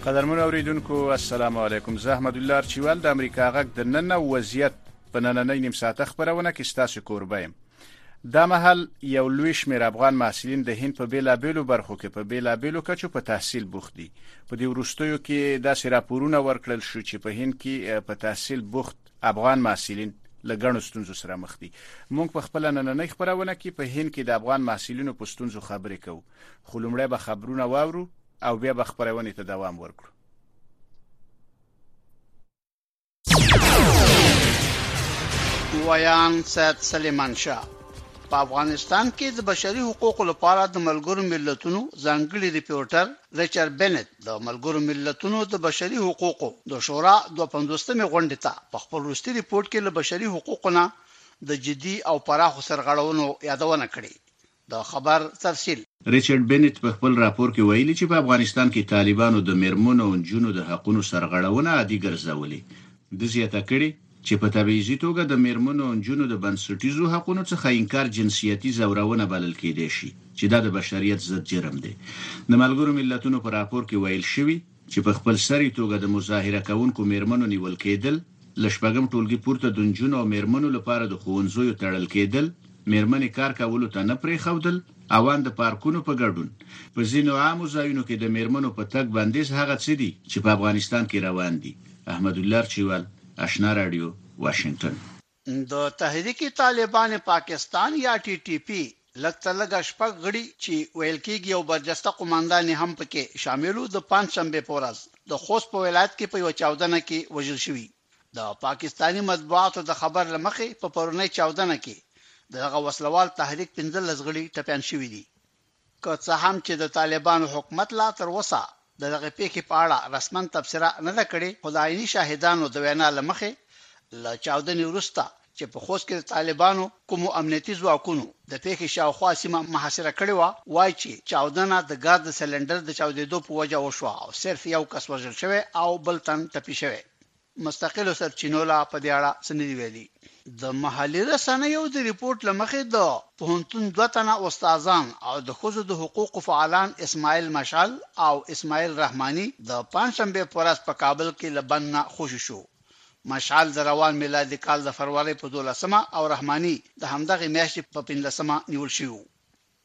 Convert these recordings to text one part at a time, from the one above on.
قدرمنو اوریدونکو السلام علیکم زه احمدالله ارچیوال د امریکا غږ د نن او وضعیت په نننۍ نیم ساعته خبرونه کې ستاسو کوربه یم دا مهال یو لوی شمیر افغان محصلین د هند په بیلابیلو برخو کې په بیلابیلو کچو په تحصیل بوخت دي په دې وروستیو کې داسې راپورونه ورکړل شو چې په هند کې په تحصیل بوخت افغان محصلین لګڼو ستونزو سره مخ دي مونږ په خپل نننۍ خبرونه کې په هند کې د افغان محصلینو په ستونزو خبرې کوو خو لومړی به خبرونه واورو او بیا به خپرونې ته دوام ورکړو. ویاند سید سلیمان شاه په افغانستان کې د بشري حقوقو لپاره د ملګرو ملتونو ځانګړي ریپورټر ریچارډ بنت د ملګرو ملتونو د بشري حقوقو د شورا 250مې غونډې ته په خپل وروستي ریپورټ کې له بشري حقوقو نه د جدي او پراخو سرغړونو یادونه کړې د خبر تفصیل. ریچارډ بنیت په خپل راپور کې ویلي چې په افغانستان کې طالبانو د مېرمنو او نجونو د حقونو سرغړونه عادي ګرځولې. ده زیاته کړې چې په تبعیضي توګه د مېرمنو او نجونو د بنسټیزو حقونو څخه انکار جنسیتي ځورونه بلل کېدای شي چې دا د بشریت ضد جرم دی. د ملګرو ملتونو په راپور کې ویل شوي، چې په خپلسري توګه د مظاهره کوونکو مېرمنو نیول کېدل، له شپږم ټولګي پورته د نجونو او مېرمنو لپاره د ښوونځیو تړل کېدل، مېرمنې کار کولو ته نه پرېښودل او ان د پارکونو په ګډون په ځینو عامو ځایونو کې د مېرمنو په تګ بندیز هغه څه دي چې په افغانستان کې روان دي. احمدالله رچیوال، اشنا راډیو، واشنګټن. د تحریک طالبان پاکستان یا ټي ټي پي لږ تر لږه شپږ غړي چې ویل کېږي یو برجسته قوماندان یې هم پکې شامل و، د پنجشنبې په ورځ د خوست په ولایت کې په یوه چاودنه کې وژل شوي. د پاکستاني مطبوعاتو د خبر له مخې په پرونۍ چاودنه کې د دغه وسلهوال تحریک پنځلس غړي ټپیان شوي دي. که څه هم چې د طالبانو حکومت لا تر اوسه د دغې پېښې په اړه رسماً تبصره نه ده کړې، خو د عیني شاهدانو د وینا له مخې له چاودنې وروسته چې په خوست کې د طالبانو کومو امنیتي ځواکونو د پېښې شاوخوا سیمه محاصره کړې وه، وايي چې چاودنه د ګاز د سلنډر د چاودېدو په وجه وشوه او صرف یو کس وژل شوی او بل تن ټپي شوی. مستقلو سرچینو لا په دې اړه څه نه دي ویلي. د محلي رسنیو د رپوټ له مخې د پوهنتون دوه تنه استادان او د ښځو د حقوقو فعالان اسماعیل مشعل او اسماعیل رحماني د پنجشنبې په ورځ په کابل کې له بند نه خوشي شو. مشعل د روان میلادي کال د فرورۍ په دولسمه او رحماني د همدغې میاشتې په پنځلسمه نیول شوي وو.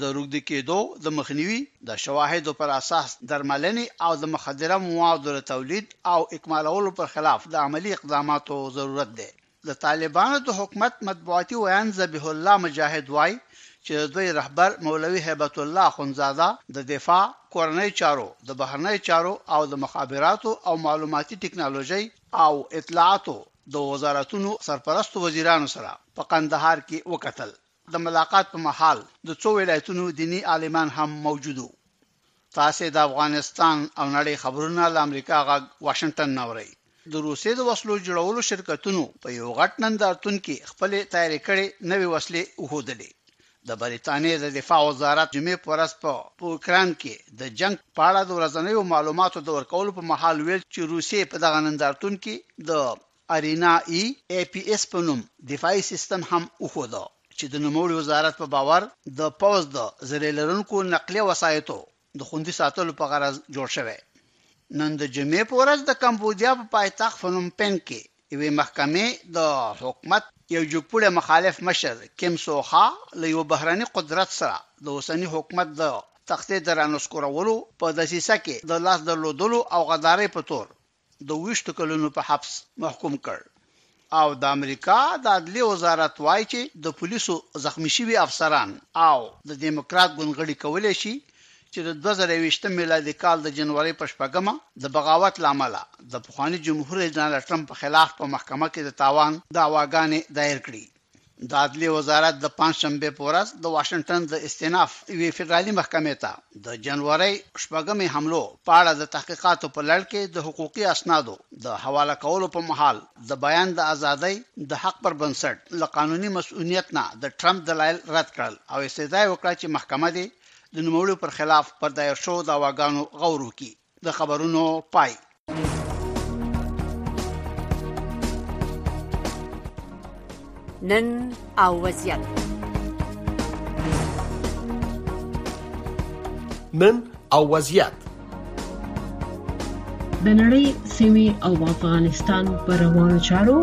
د روږدي کېدو د مخنیوي، د شواهدو پر اساس درملنې او د مخدره موادو د تولید او اکمالولو پر خلاف د عملي اقداماتو ضرورت دی. د طالبانو د حکومت مطبوعاتي ویاند ذبیح الله مجاهد وايي چې د دوی رهبر مولوي هیبت الله اخندزاده د دفاع، کورنیو چارو، د بهرنیو چارو او د مخابراتو او معلوماتي ټکنالوژۍ او اطلاعاتو د وزارتونو سرپرستو وزیرانو سره په قندهار کې وکتل. د ملاقات په مهال د څو ولایتونو دیني عالمان هم موجود وو. تاسې د افغانستان او نړۍ خبرونه له امریکا غږ واشنګټن نه اورئ. د روسیې د وسلو جوړولو شرکتونو په یو غټ نندارتون کې خپلې تیارې کړې نوې وسلې وښودلې. د بریتانیې د دفاع وزارت جمعې په ورځ په په اوکراین کې د جنګ په اړه د ورځنیو معلوماتو د ورکولو په مهال ویل چې روسیې په دغه نندارتون کې د ارینا ای ای پي ایس په نوم دفاعي سیستم هم وښود چې د نوموړي وزارت په باور د پوځ د زرې لرونکو نقلیه وسایطو د خوندي ساتلو په غرض جوړ شوی. نن د جمعې په ورځ د کمبودیا په پایتخت فنوم پېن کې یوې محکمې د حکومت یو جګپوړی مخالف مشر کیم سو خا له یوه بهرني قدرت سره د اوسني حکومت د تختې د رانسکورولو په دسیسه کې د لاس درلودلو او غدارۍ په تور د اوویشت کلونو په حبس محکوم کړ او د امریکا د عدلیې وزارت وايي چې د پولیسو زخمي شوي افسران او د دیموکرات ګوند غړي کولی شي چې د دوه زره یوویشت میلادي کال د جنورۍ په شپږمه د بغاوت له امله د پخواني جمهور رئیس ډونالډ ټرمپ په خلاف په محکمه کې د تاوان دعواګانې دایر کړي. د عدلیې وزارت د پنجشنبې په ورځ د واشنګټن د استیناف یوې فدرالي محکمې ته د جنورۍ شپږمې حملو په اړه د تحقیقاتو په لړ کې د حقوقي اسنادو د حواله کولو په مهال د بیان د ازادۍ د حق پر بنسټ له قانوني مسؤلیت نه د ټرمپ دلایل رد کړل او استدعا یې وکړه چې محکمه دې د نوموړي پر خلاف پر دایر شوو دعواګانو غور وکړي. د خبرونو پای نن او وضعیت نن او وضعیت د نړۍ سیمه او افغانستان پر روانو چارو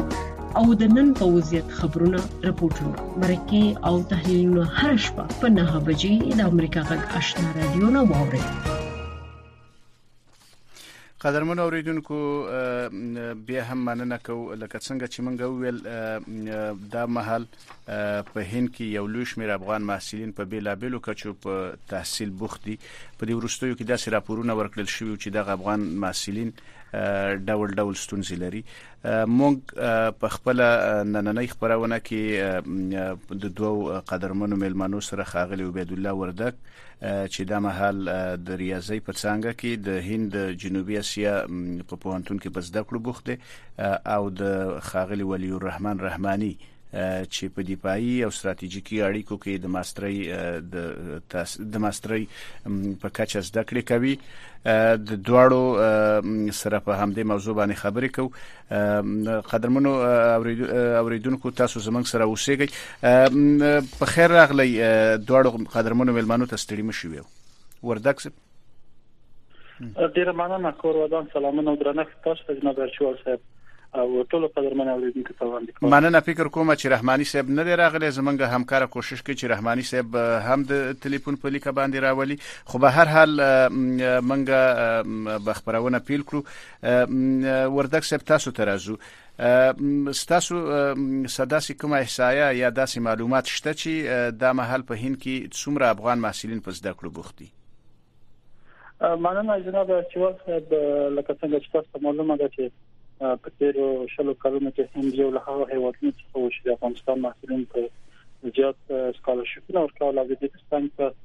او د نن په وضعیت خبرونه رپورټونه مرکه او تحلیلونه هر شپه په 9 بجې د امریکا غږ آشنا رادیو نه واوري قدرمن اوریدونکو بیا هم مننه کو لکه څنګه چې مونږ ویل دا محل په هند کې یو لوی شمیر افغان محصلین په بیلابلو کچو په تحصیل بوخت دي په دې ورستیو کې داسې راپورونه ورکړل شوی چې د افغان محصلین ډول ډول ستونزې لري موږ په خپله نننۍ خپرونه کې د دوو قدرمنو مېلمنو سره ښاغلي عبیدالله وردګ چې دا مهال د ریاضۍ په څانګه کې د هند د جنوبي اسیا په پوهنتون کې په زده کړو بوخت دی او د ښاغلي ولي الرحمن رحماني چې په دفاعي او ستراتیژیکي اړیکو کې د ماسټرۍ د ماسټرۍ په کچه زده کړې کوي د دواړو سره په همدې موضوع باندې خبرې کوو قدرمنو اوریدونکو تاسو زمنګ سره اوسېږئ په خیر راغلی دواړو قدرمنو ملمنو ته ستړي مشي وردک ډیره مننه کور ودان سلامونه او درنښت تاسو ته جناب ارشوال صاحب او ټول قدرمن اوریدونکو ته وړاندې کوم مننه فکر کوم چې رحماني صاحب نه دی راغلی زمونږ همکار کوشش کوي چې رحماني صاحب هم د ټلیفون په لیکه باندې راولي خو به هر حال منګه بخبرونه پیل کړو وردک صاحب تاسو ته راځو ستاسو سداسي کوم احصایه یا داسې معلومات شته چې د محل په هند کې څومره افغان محصلین په زده کړو بوخت دي مننه جناب شیوا صاحب لکه څنګه چې تاسو معلومه ده چې په تیر شلو کلونو کې هند یو له هغو هیوادونو څخه و چې د افغانستان محصلین ته زیات سکالرشیپونه ورکول او د دې څنګه په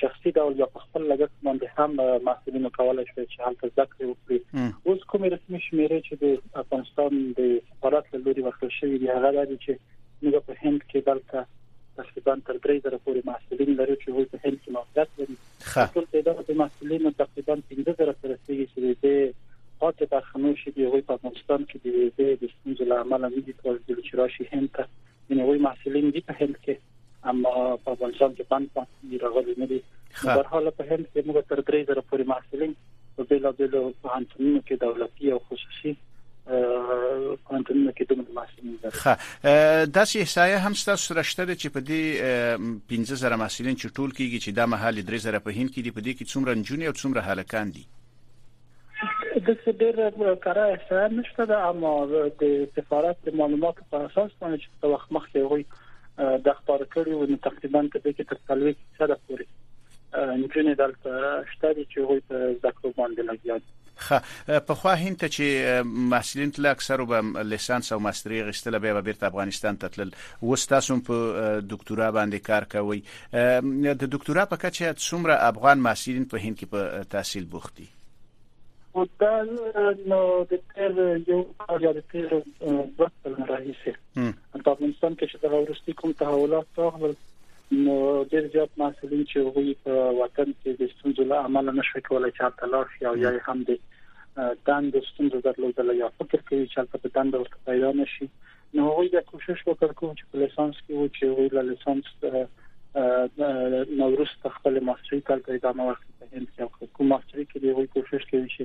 شخصي ډول یا په خپل لګښت باندې هم محصلین کولای شي چې هلته زده کړې وکړي اوس کومې رسمي شمیرې چې د افغانستان د سفارت له لوري ورکړل شوې دي هغه دا دي چې موږ په هند کې دلته تقریبا تر 3000 پورې محصلین لري چې هغوی په هند کې موقعیت لري ټول تعداد د محصلینو تقریبا 15000 سره رسیدي چې د پاتې برخنو شي د هغوی په افغانستان کې د ویزې د ستونزې له امله نه دي کولای چې راشي هند ته یعنی هغوی محصلین دي په هند کې اما په افغانستان کې پنځه راغلي نه دي په هر حال په هند کې موږ تر 3000 پورې محصلین په بیلابیلو پوهنتونونو کې دولتي او خصوصي پوهنتونونو کې دومره محصلین لري خه داسې احصایه هم ستاسو سره شته چې په دې 15000 محصلین چې ټول کیږي چې د محل 3000 په هند کې دي په دې کې څومره نجونې او څومره هلکان دي د څه ډېر کارا احصایه نشته ده اما د سفارت د معلوماتو په اساس باندې چې په وخت مخکې وي د خبر کړي و نو تقریبا په دې کې تر 30 سره پوري نجونې دلته شته دي چې هغوی په زده کړو باندې لګیا دي خه په خو هند ته چې محصلین تل اکثر به لیسانس او ماستری غشتله به بیرته افغانستان ته تلل اوس تاسو په دکتورا باندې کار کوي د دکتورا په کچه څومره افغان محصلین په هند کې په تحصیل بوخت دي او دا نو د تیر یو کال یا د تیر دوه کلونو راهیسې په افغانستان کې چې د ورستي کوم تحولات راغلل نو ډېر زیات محصلین چې هغوی په وطن کې د ستونزو له امله نشوي کولای چې هلته لاړ شي او یا هم د دند ستونزه درلودل یا فکر کوي چې هلته به دند ورته پیدا نشي نو هغوی د کوشش وکړ کوم چې په لیسانس کې و چې هغوی له لیسانس نو وروسته خپل ماستری ته ادامه ورکړي په هند کې او کوم ماستری کې دی هغوی کوشش کوي چې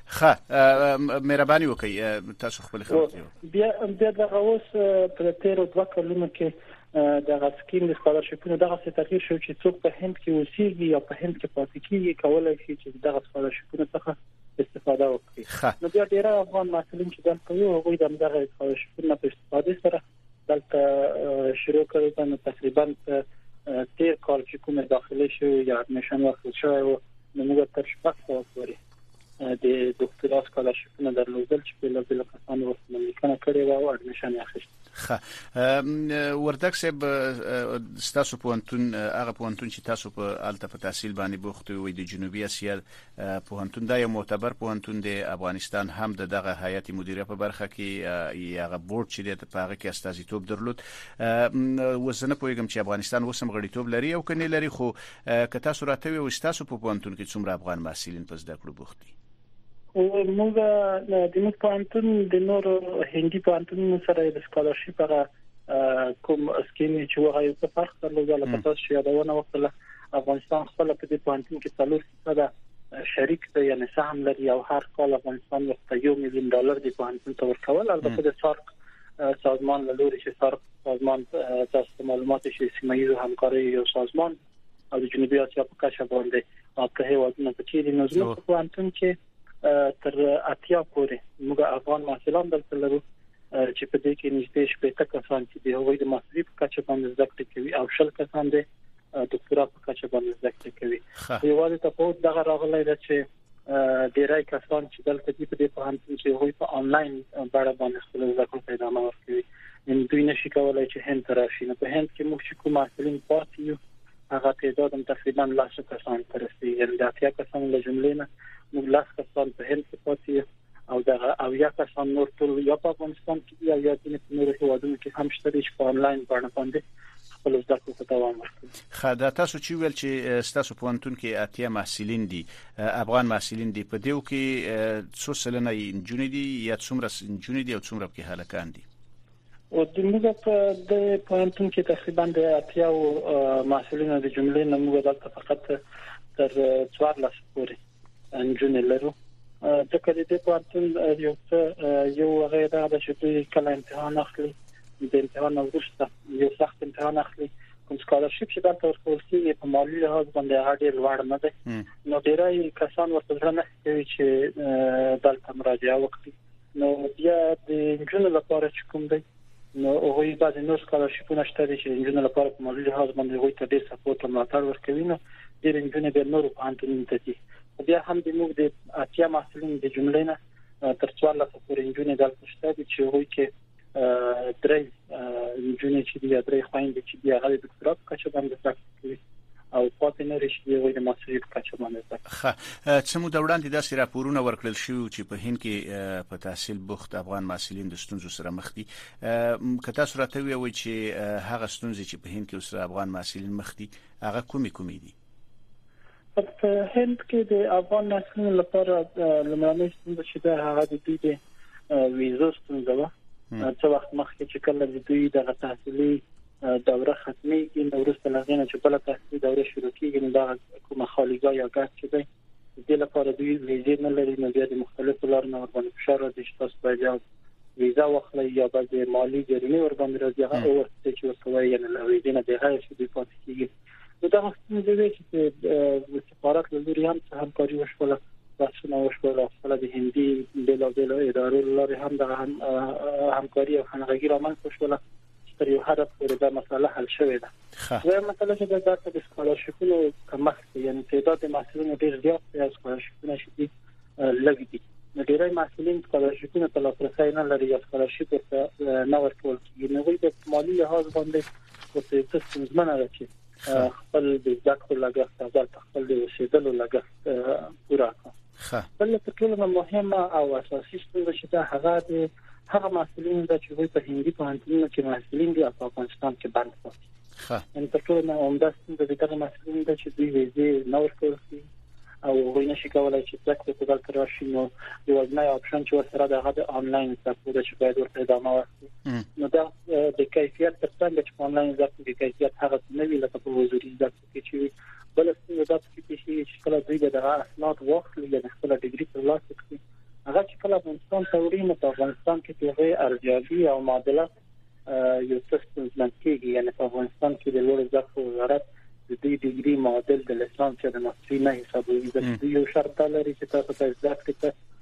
ښه مهرباني وکړئ تاسو خپل خبرې بیا بیا دغه اوس تر تیرو دوه کلونو کې دغه سکیم د سکالرشیپونو دغه څه تغیر شو چې څوک په هند کې اوسېږي یا په هند کې پاتې کیږي کولای شي چې دغه سکالرشیپونو څخه استفاده وکړي نو بیا ډیر افغان مسلمان چې دلته یو هغه د دغه سکالرشیپونو په استفاده سره دلته شروع کړی دا نو تقریبا تیر کال چې کومه داخله شو یا اډمیشن ورکړل شوی و نو موږ تر شپږ ساعت پورې د ډاکټرا سکالرشپونه درلودل چې په لږ لږ کسان ورسره لیکنه کړې و او اډمیشن یې اخیست خه وردک صاحب تاسو پوهنتون هغه پوهنتون چې تاسو په الته په تحصیل باندې بوخت وي د جنوبي اسیا پوهنتون دا یو معتبر پوهنتون دی افغانستان هم د دغه هیئت مدیره په برخه کې یغه بورډ چې د په هغه کې استازیتوب درلود وسنه پویګم چې افغانستان وسم غړیتوب لري او کني لري خو که تاسو راته وي تاسو په پوهنتون کې څومره افغان محصلین په زده کړو بوخت دي موږ د موږ پوهنتون د نورو هندي پوهنتونونو سره د سکالرشپ هغه کوم سکیم چې وغه یو څه فرق درلود لکه تاسو یادونه وکړه افغانستان خپل په دې پوهنتون کې څلور دا ده شریک دی یعنی سهم لري او هر کال افغانستان ورته یو میلیون ډالر دی په هنسن تور کول البته د سارک سازمان له لوري چې سارک سازمان تاسو معلومات شي سیمه ییزو همکاري یو سازمان او د جنوبي اسیا په کچه باندې او په هیوادونو کې د نظم په کوانتون کې تر اتیا پورې موږ افغان محصلان دلته لرو چې په دې کې نږدې شپږ کسان چې د هغوی د مصرف کچه باندې زده کړې کوي او شل کسان دي دکتورا په کچه باندې زده کړې کوي یوازې تفاوت دغه راغلی دی چې ډیری کسان چې دلته دي په دې پوهنتون کې هغوی په انلاین بڼه باندې خپل زده کړې پیدا نه ورکوي ان دوی نشي کولای چې هند ته راشي نو په هند کې موږ چې کوم محصلین پاتې یو هغه تعداد هم تقریبا لاسو کسان ترسي یعنی د اتیا کسان له جملې نه موږ لاس کسان په هند کې پاتې یو او دا او یا کسان نور ټول یا په افغانستان کې یا یا د نور هیوادونو کې هم شته چې په انلاین باندې باندې خپل زده کړو ته دوام ورکړي خدا تاسو چې ویل چې تاسو په انتون کې اتیا محصلین دي افغان محصلین دي په دیو کې څو سلنه جون دي یا څومره جون دي او څومره کې هلکان دي او د موږ په د پوهنتون کې تقریبا د اتیاو محصلینو د جملې نه موږ دلته فقط تر 14 پورې انجونې لرو د کله د پوهنتون یو څه یو غیر دا چې دوی کله امتحان اخلي د امتحان وروسته یو سخت امتحان اخلي کوم سکالرشپ چې دلته ورکول کیږي په مالی لحاظ باندې هغه ډیر لوړ نه دی نو ډیری کسان ورته ځنه کوي چې دلته مراجعه وکړي نو بیا د انجونو لپاره چې کوم دی نو هغه بعضی نور سکالرشیپونه شته چې انجونو لپاره په مالي لحاظ باندې هغه ته ډیر سپورټ او ملاتړ ورکوي نو ډیر انجونې به نور په انټرنیټ ته دي بیا هم د موږ د اتیا محصلین د جملې نه تر څوار لاسه پورې انجونې دلته شته چې هغه کې درې جونې چې دی درې خويندې چې دی هغه د دکتورا په کچه باندې زده کوي او پاتې نه رشي دی وایي د ماستري په کچه باندې زده ښه څه مو د وړاندې داسې راپورونه ورکړل شو چې په هند کې په تحصیل بوخت افغان محصلین د ستونزو سره مخ دي که تاسو راته ویوي چې هغه ستونزې چې په هند کې اوس افغان محصلین مخ دي هغه کومې کومې دي په هند کې د افغان محصلینو لپاره لمړنۍ ستونزه چې ده هغه د دوی د ویزو ستونزه وه څو وخت مخکې چې کله د دوی د تحصیلي دوره ختمېږي نو وروسته لغې نه چې بل تحصیلي دوره شروع کیږي نو دا کومه خالیګا یا ګټ چې ده د دې لپاره دوی ویزې نه لري نو بیا د مختلفو لارو نه ورباندې فشار راځي چې تاسو باید یو ویزا واخلئ یا به د مالی جریمه ورباندې راځي هغه اور چې ورته وایي نه ویزې نه د هغه شي د پاتې کیږي نو دا ستونزې وې چې د سفارت له لوري هم څه همکاري وشوله بحثونه وشول خپل د هندي بلا بلا ادارو لارې هم د هم همکاري او همغږي رامنځته شوله تر یو حد پورې دا مسله حل شوې ده دا مسله چې د داسې د سکالرشپونو کمښت یعنی تعداد د محصلینو ډیر زیات دی سکالرشپونه شي لږ دي نو ډیری محصلین سکالرشپونه په لاسرسي نه لري یا سکالرشپ ورته نه ورکول کیږي نو د مالی لحاظ باندې خو څه څه ستونزمنه ده چې خپل د زده کړو لګښت او د خپل د اوسېدلو لګښت پوره کړم ښه بل څه ټول مهمه او اساسي ستونزه چې دا هغه د هغه مسلین د چې په هندي پوهنتونونو کې مسلین دي او په افغانستان کې بند دي ښه ان تر ټولو نه عمده ستونزه د دغه مسلین د چې دوی ویزه نه ورکول شي او هغوی نشي کولای چې څک په دغه راشي نو یو ځنای اپشن چې ورسره دغه د انلاین سپورت چې باید ورته ادامه ورکړي کړي نو دا د کیفیت تر څنګ چې آنلاین زده کړې د کیفیت هغه څه نه وی لکه په حضوري زده کړو کې چې بل څه دا چې په شي کله دوی د اسناد وخت لري د خپل ډیګري په لاس کې هغه چې کله افغانستان ته وړي نو په افغانستان کې دغه ارزیابي او معادله یو څه ستونزمن کیږي یعنی په افغانستان کې د لوړ زده کړو وزارت د دې ډیګري معادل د لیسانس یا د ماستري نه حسابوي ځکه یو شرط لري چې تاسو ته زده کړې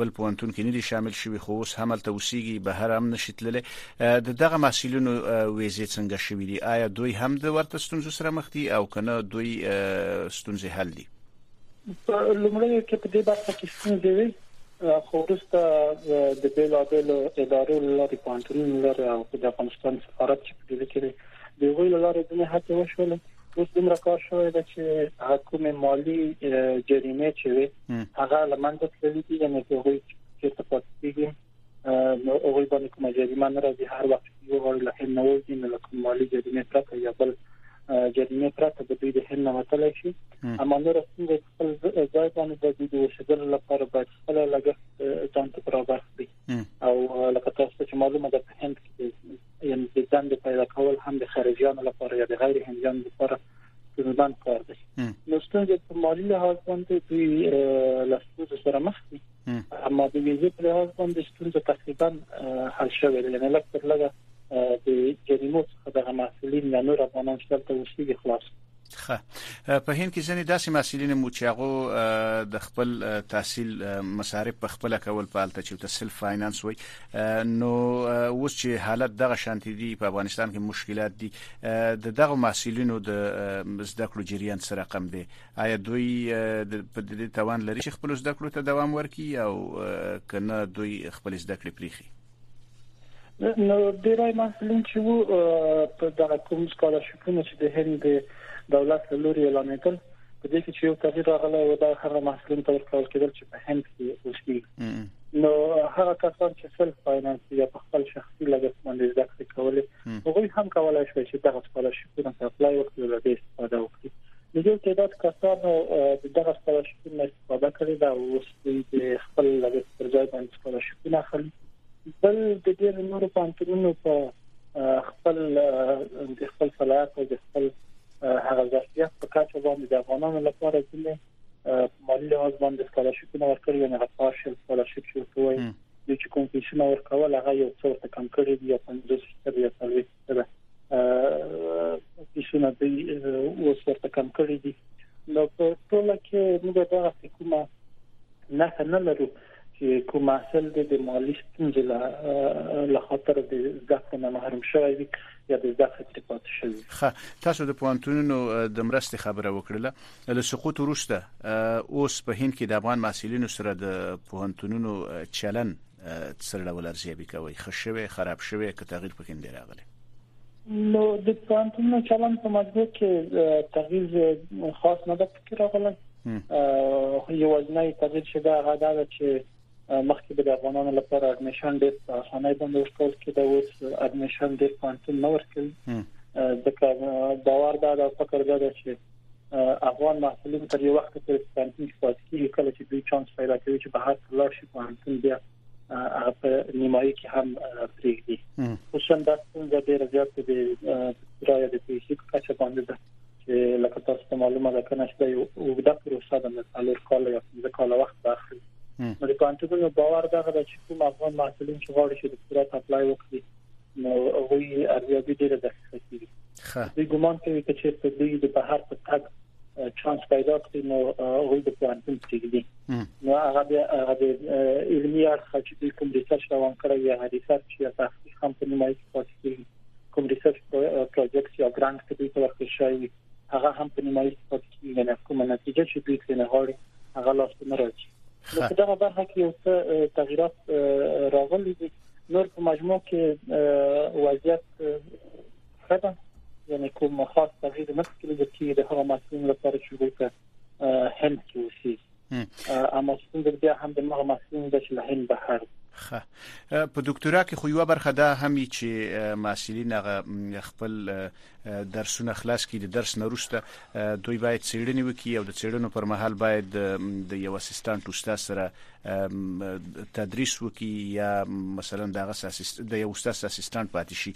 بل پوهنتون کې نه دي شامل شوي خو اوس هم هلته اوسېږي بهر هم نشي تللی د دغه محصلینو ویزې څنګه شوي دي آیا دوی هم د ورته ستونزو سره مخ دي او که نه دوی ستونزې حل دي په لومړیو کې په دې برخه کې ستونزې وي خو وروسته د بېلابېلو ادارو له لارې پوهنتونونو له لارې او د افغانستان سفارت چې په دې کې دی د هغوی له لارې ځینې هڅې وشولې اوس دومره کار شوی دی چې حکومت مالی جریمه چې هغه لمنځه تللی دی یعنی چې هغه چې څه پاتېږي نو هغه باندې کوم جریمه نه راځي هر وخت یو غړ له هند نه وځي نو کوم مالی جریمه پرته یا بل جریمه پرته به دوی د هند نه وتل شي اما نور څنګه خپل ځای باندې د دوی د وسیدل لپاره باید خپل لګښت ځان ته برابر کړي او لکه تاسو چې معلومه ده په هند کې یعنی د ځان د پیدا کول هم د خارجيانو لپاره یا د غیر هندیانو لپاره ستونزمن کار دی نو ستونزې په مالی لحاظ باندې دوی له ستونزو سره مخ دي اما د ویزې په لحاظ باندې ستونزې تقریبا حل شوې ده یعنی لکه لږه د جریمو څخه د مسولین یا نور افغانان چې دلته اوسېږي خلاص ښه په هند کې ځینې داسې محصلین مو چې هغه د خپل تحصیل مصارف په خپل کول په الته چې تحصیل فاینانس وي نو اوس چې حالت دغه شانتي دی په افغانستان کې مشکلات دي د دغه محصلینو د زده کړو جریان سره رقم دی آیا دوی په دې توان لري چې خپل زده کړو ته دوام ورکړي او کنه دوی خپل زده کړې پریخي نو ډیری محصلین چې وو په دغه کوم سکالرشیپونه چې د هند دولت له لوري اعلانېدل په دې کې چې یو تغیر راغلی و دا هغه محصلین ته ورکول کېدل چې په هند کې اوسي نو هغه کسان چې سلف فاینانس یا په خپل شخصي لګښت باندې زده کړې کولې هغه هم کولای شي چې دغه سکالرشیپونه په اپلای وکړي او دې استفاده وکړي د یو تعداد کسانو دغه سکالرشیپونه استفاده کړې دا اوس دوی د خپل لګښت پر ځای باندې سکالرشیپونه اخلي بل د دې نورو پانتونونو په خپل د خپل صلاحیت او د خپل هغه ظرفیت په کچه باندې د افغانانو لپاره ځینې مالي لحاظ باندې سکالرشیپونه ورکړي نه هغه پارشل سکالرشیپ چې وایي د چې کوم پیسې ورکول هغه یو څو ته کم کړی دی 50 یا 30 سره پیسونه دی اوس ورته کم کړی دي نو په ټوله کې موږ دا کومه نه نه لرو چې کوم اصل د مالی ستونزې له خاطر د زده کړو نه محروم شوی وي یا د زده کړې ترې پاتې شوی ښه تاسو د پوهنتونونو د مرستې خبره وکړله له سقوط وروسته اوس په هند کې د افغان محصلینو سره د پوهنتونونو چلن څه ډول ارزیابي کوئ ښه شوی خراب شوی که تغییر پکې دی راغلی نو د پانتونو چلن په مجبور کې تغییر خاص نه ده پکې راغلی یو ځنای تغییر چې دا غدا ده چې مخکې د افغانانو لپاره اډمیشن ډېر په اسانۍ باندې ورکول کېده اوس اډمیشن ډېر پانتون نه ورکوي ځکه باور دا د فکر دا ده چې افغان محصلین تر یو وخت پورې په پانتون کې پاتې کیږي کله چې دوی چانس پیدا کوي چې بهر ته لاړ شي پانتون بیا هغه په نیمایي کې هم پریږدي خصوصا دا څنګه ډیر زیات دي راي د پیسې په کچه باندې ده چې لکه تاسو ته معلومه ده کنه چې یو وګړه پروسه ده نه څلور کال یا پنځه کال وخت اخلي نو د پانتون باور دا غواړي چې کوم افغان محصلین چې غواړي چې د پروسه اپلای وکړي نو هغوی ارزیابي ډیره دقیقه کوي ښه دوی ګومان کوي چې چیرته دوی د بهر په تګ چانس پیدا کړي نو هغوی د پوهنتون پریږدي نو هغه د هغه د علمي اړخ چې دوی کوم ریسرچ روان کړی یا ریسرچ یا تحقیق هم په نیمایي کې پاتې کوم ریسرچ پروجیکټ یا ګرانټ کې دوی ورکړل شوی هغه هم په نیمایي کې پاتې کیږي یعنی کومه نتیجه چې دوی ترې نه غواړي هغه لاس ته نه راځي نو په دغه برخه کې یو څه تغیرات راغلي دي نور په مجموع کې وضعیت ښه ده یعنی کوم خاص تغییر نه ښکاري چې د هغه مسلمان لپاره چې دوی په هند کې اوسي اما څنګه بیا هم د مغه محصولین د شلهین بهر خه په دکتورا کې خو یو برخه دا هم چې محصلین هغه خپل درسونه خلاص کړي د درس نروسته دوی باید سیړنی وکړي او د سیړنو پر مهال باید د یو اسیستانت استاد سره تدریس وکړي یا مثلا دغه د یو استاد اسیستانت پاتې شي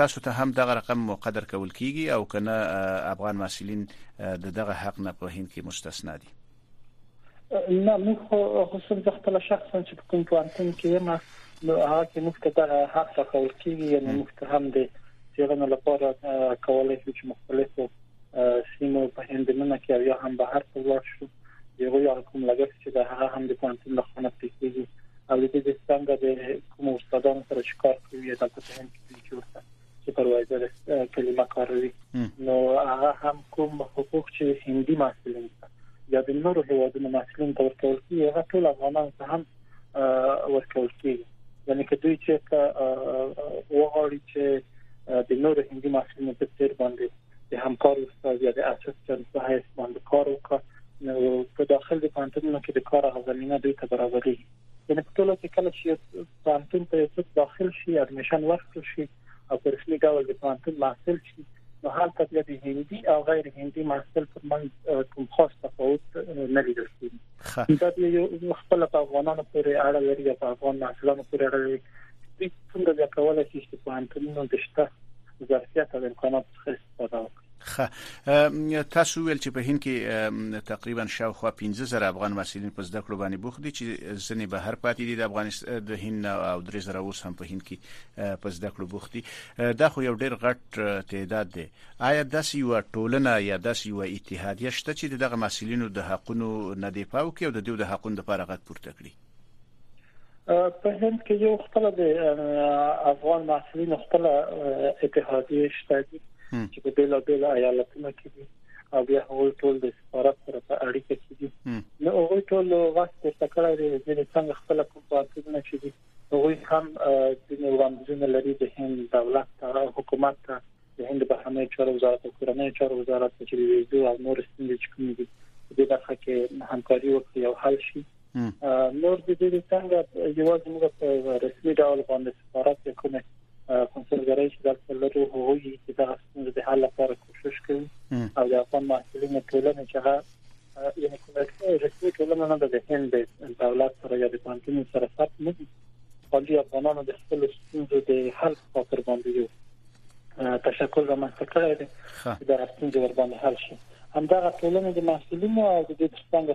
تاسو ته هم دغه رقم مقدر کول کیږي او کنه افغان محصلین د دغه حق نه په هند کې مستثنی دي؟ نه موږ خو خصوصا زه خپل شخصا چې په کوم پوهنتون کې یم نو هغه کې موږ ته دغه حق راکول کیږي یعنی موږ ته هم د څېړنو لپاره کولای شو چې مختلفو سیمو په هند ننه کې یا هم بهر ته ولاړ شو یو یا کوم لګښت چې د هغه هم د پوهنتون له خونه پیږي او د دې څنګه د کوم استادانو سره چې کار کوي دا په هند کې جوړه سپروایزر کلمه کاروي نو هغه هم کوم حقوق چې هندي محصلین یا د نورو هیوادونو محصلین ته ورکول کیږي هغه ټول افغانان ته هم ورکول کیږي یعنی که دوی چې وغواړي چې د نورو هندي محصلینو په څیر باندې د همکار استاد یا د اسسټنټ په حیث باندې کار وکړي نو په داخل د پانتونو کې د کار غوښتنه دوی ته برابرې یعنې په ټوله کې کله چې پانتون ته یو څوک داخل شي اډمیشن ورکړ شي او په رسمي ډول د پانتون محصل شي نو هلته بیا د هندي او غیر هندي محصل په منځ کوم خاص تفاوت نه لیدل کیږي دا یو خپل په افغانانو پورې اړه لري او په افغان محصلانو پورې اړه لري چې څنګه بیا کولای شي چې پانتونونو د شته ظرفیت او امکانات څخه استفاده وکړي خه تاسو ویل چې په هند کې تقریبا شاوخوا 15000 افغان محصلین په زده کړو باندې بوخت دي چې ځنې بهر پاتې دي د افغانستان د هند او 3000 اوس هم په هند کې په زده کړو بوخت دي دا خو یو ډیر غټ تعداد دی آیا داسې یو ټولنه یا داسې یو اتحادیه شته چې دغه محصلینو د حقونو نه دی پاو کې او د دوی د حقونو لپاره غږ پورته کړي په هند کې یو خپل د افغان محصلینو خپل اتحادیه شته چې په بیلا بیل ایالتونو کې دي او بیا هغوی ټول د سفارت سره په اړیکه کې دي نو هغوی ټول وخت په تکړه دي چې څنګه خپل کوم پاتونه چې دي هغوی هم د وړاندیزونه لري د هند دولت ته حکومت ته د هند بهرنی چارو وزارت او کورنۍ چارو وزارت چې ویزو او نور ستونزې چې کومې دي د دې برخه کې همکاري وکړي او حل شي نور د دې څنګه یوازې موږ په رسمي ډول باندې سفارت کې کومه کنسولګرۍ چې دلته لرو هغوی چې دا ستونزې د حل لپاره کوشش کوي او د افغان محصلینو ټولنه چې هغه یعنی کومه رسمي ټولنه نه ده د هند د دولت سره یا د پانتون سره ثبت نه دي خالي افغانانو د خپل ستونزو د حل په خاطر باندې یو تشکل رامنځته کړی دی چې دا ستونزې ور باندې حل شي همدغه ټولنه د مسولینو او د دې څنګه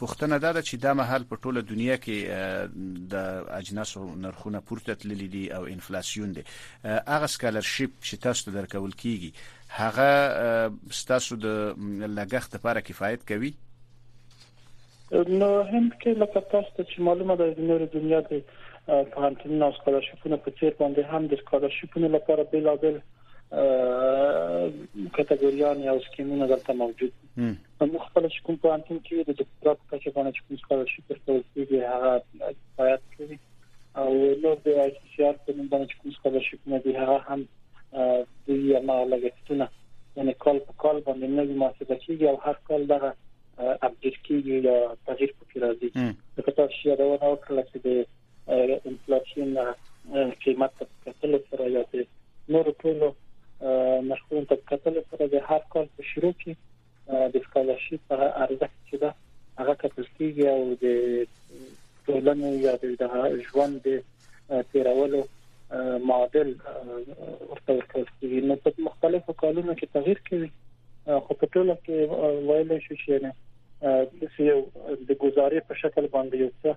پوښتنه دا ده چې دا مهال په ټوله دنیا کې د اجناسو نرخونه پورته تللي دي او انفلاسیون دی. هغه سکالرشیپ چې تاسو ته درکول کیږي هغه ستاسو د لګښت لپاره کفایت کوي؟ نو هند کې لکه تاسو ته چې معلومه ده د نورو دنیا د پوهنتونونو او سکالرشیپونو په څیر باندې هم د سکالرشیپونو لپاره بلابل کټګوریان او سکیمونه دلته موجود دي موږ خپل چې کوم پوهنتون کې د دکتورا په کچه باندې چې کوم سکالرشپ ورکول کیږي هغه کفایت کوي او نو د آی سی سی آر په نوم باندې چې کوم سکالرشپ نه دی هغه هم د یو مالګتونه یعنی کال په کال باندې نوې محاسبه کیږي او هر کال دغه اپډیټ کیږي یا تغییر پکې راځي دا تاسو یادونه وکړه چې انفلاسیون قیمت ته کتل سره یا د نور ټولو نرخونو ته کتل سره د هر کال په شروع کې د سکالرشپ په ارزښت کې ده هغه کتل کیږي او د ټولنې یا د ژوند د تیرولو معادل ورته ورکول کیږي نو په مختلفو کالونو کې تغیر کوي خو په ټوله کې ویل شو چې نه د یو د گزارې په شکل باندې یو څه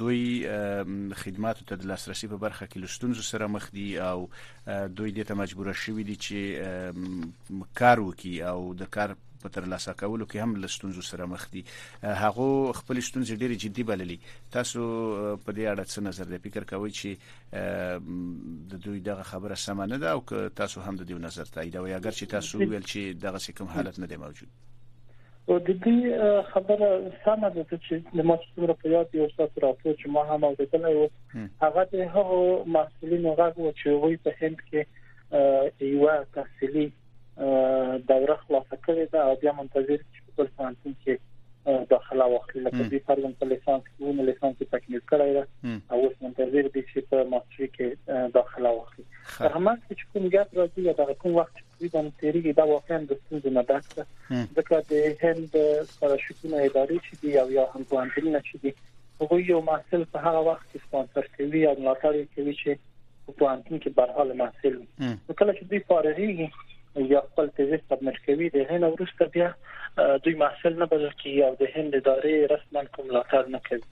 دوی خدماتو ته د لاسرسي په برخه کې له ستونزو سره مخ دي او دوی دې ته مجبور شوي دي چې کار وکړي او د کار په تر لاسه کولو کې هم له ستونزو سره مخ دي هغه خپل ستونزې ډېرې جدي بللي تاسو په دې اړه څه نظر دی فکر کوئ چې د دوی دغه خبره سمه نه ده او که تاسو هم د دې نظر تایید او اگر چې تاسو ویل چې دغه څه کوم حالت نه دی موجود او د دې خبره سمه ده چې د ما چې څومره په یاد یو څه راپور چې ما هم اوریدلی و هغه د هغو مسولینو غږ و چې وی په هند کې یو تحصیلي دوره خلاصه کړې ده او بیا منتظر چې په بل پوهنتون کې داخله واخلي لکه دې پرون په لیسانس کې ونه لیسانس کې تکمیل کړی ده او اوس منتظر دي چې په ماستری کې داخله واخلي هغه چې کوم ګټ راځي یا د کوم وخت دیدن تیریږي دا واقعا د ستونزو نه ډک ده ځکه د هند پاراشوټونه ادارې چې دی او یا هم پوهنتونونه چې دی هغه یو محصل په هغه وخت کې سپانسر کوي او ملاتړ کوي چې په پوهنتون کې برحال محصل نو کله چې دوی فارغيږي یا خپل تیزیس سبمټ کوي د هند ورسته بیا دوی محصل نه بلل کیږي او د هند ادارې رسما کوم ملاتړ نه کوي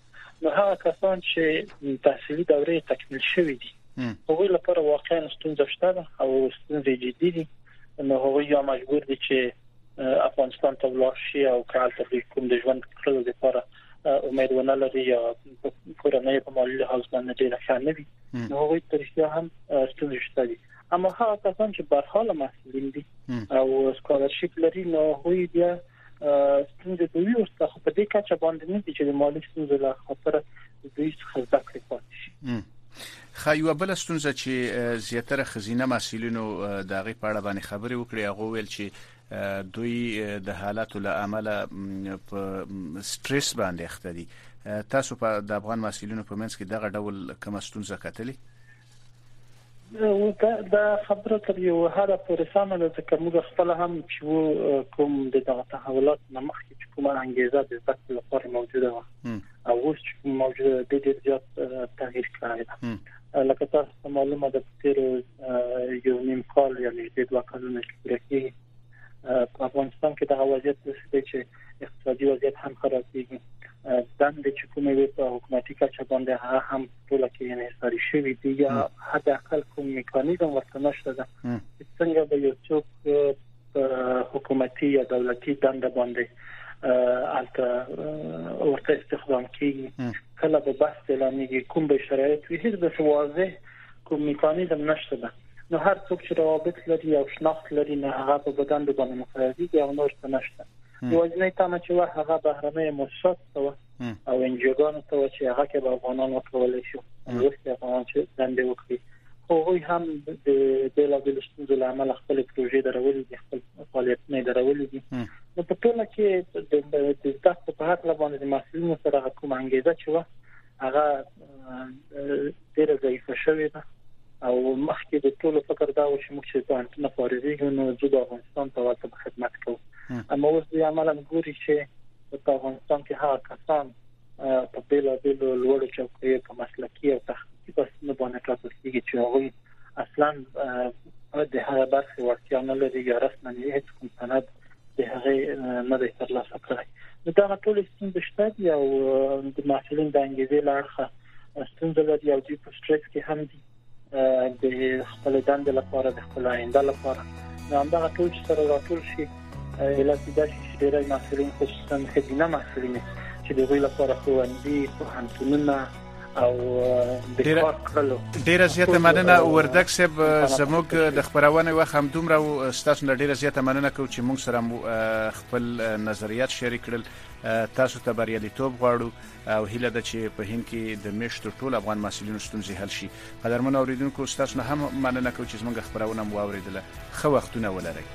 نو هغه کسان چې تحصیلي دوره تکمیل شوې دي هغوی لپاره واقعا ستونزه شته او ستونزې جدي دي نو هغوی یا مجبور دي چې افغانستان ته ولاړ شي او کال ته د کوم د ژوند کولو لپاره امید ونه لري یا کورنۍ په مالي لحاظ باندې ډیره ښه نه وي نو هغوی تر شته هم ستونزې شته دي اما هغه کسان چې برحاله محصلین دي او سکالرشپ لري نو هغوی بیا ستونزې دوی اوس ته په دې کچه باندې نه دي چې د مالي ستونزو له خاطر دوی څخه زده کړې پاتې شي خا یو بل ستونزه چې زیاتره خزینه مسولینو د غي په اړه باندې خبرې وکړي هغه ویل چې دوی د حالاتو له امله په سټریس باندې اخته دي تاسو په د افغان مسولینو په منځ کې دغه ډول کوم ستونزه کتلې دا خبره تر یو حده پورې سمه ده چې موږ خپل هم چې کوم د دغه تحولات نه مخکې چې کومه انګیزه د زده کړې لپاره موجوده وه او اوس چې موجوده د ډېر زیات تغییر کړی ده لکه تاسو ته معلومه ده چې یو نیم کال یعنی د دوه کلونو کې په افغانستان کې د وضعیت څه چې اقتصادي وضعیت هم خرابېږي دند چې کومې وي په حکومتي کچه باندې هغه هم ټول کې انحصاري شوی دی یا حد اقل کوم میکانیزم ورته نشته ده څنګه به یو څوک حکومتي یا دولتي دند باندې البته ورته استخدام کیږي کله به بحث اعلانېږي کوم به شرایط وي هیڅ د واضح کوم میکانیزم نشته ده نو هر څوک چې روابط لري او شناخت لري نه هغه په بدن د باندې مقرري دی او نور څه نشته یوازینی تمه چې وه هغه بهرنۍ مؤسسات ته او انجوګانو ته چې هغه کې به افغانان وکولای شي وروسته افغانان چې دندې وکړي خو هغوی هم د بیلابیلو ستونزو له امله خپل پروژې درولې دي خپل فعالیتونه درولې دي نو په ټوله کې د زده کړو په هکله باندې د مسؤلینو سره کوم انګیزه چې وه هغه ډیره ضعیفه شوې ده او مخکې د ټولو فکر دا و چې موږ چې په انټرنیټ نه فارغېږو نو زه د افغانستان په واسطه خدمت کوم اما اوس د عملا ګوري چې په افغانستان کې هغه کسان په بیلابیلو لوړو چوکیو په مسلکي او تخنیکي بحثونو باندې ټاکل کیږي چې هغه اصلا د هغه برخې وړتیا نه لري یا رسما هیڅ کوم سند د هغه نه دی ترلاسه کړی نو دا ټول ستونزې شته دي او د محصلین د انګیزې لارخه ستونزې لري او دوی په سټریس کې هم دي د خپل دند لپاره د خپل آینده لپاره نو همدغه ټول چې سره راټول شي علت دا چې ډېری محصلین خصوصا خدینه محصلین چې د دوی لپاره ښوونځي پوهنتونونه او د کار کړلو ډیره زیاته مننه وردک صاحب زموږ د خبرونه وخت هم دومره او ستاسو نه ډیره زیاته مننه کوم چې موږ سره خپل نظریات شریک کړل تاسو ته بریالیتوب غواړو او هیله ده چې په هند کې د میشتو ټول افغان مسولینو ستونزې حل شي قدرمن اوریدونکو ستاسو نه هم مننه کوم چې زموږ خبرونه مو اوریدله خو وختونه ولرئ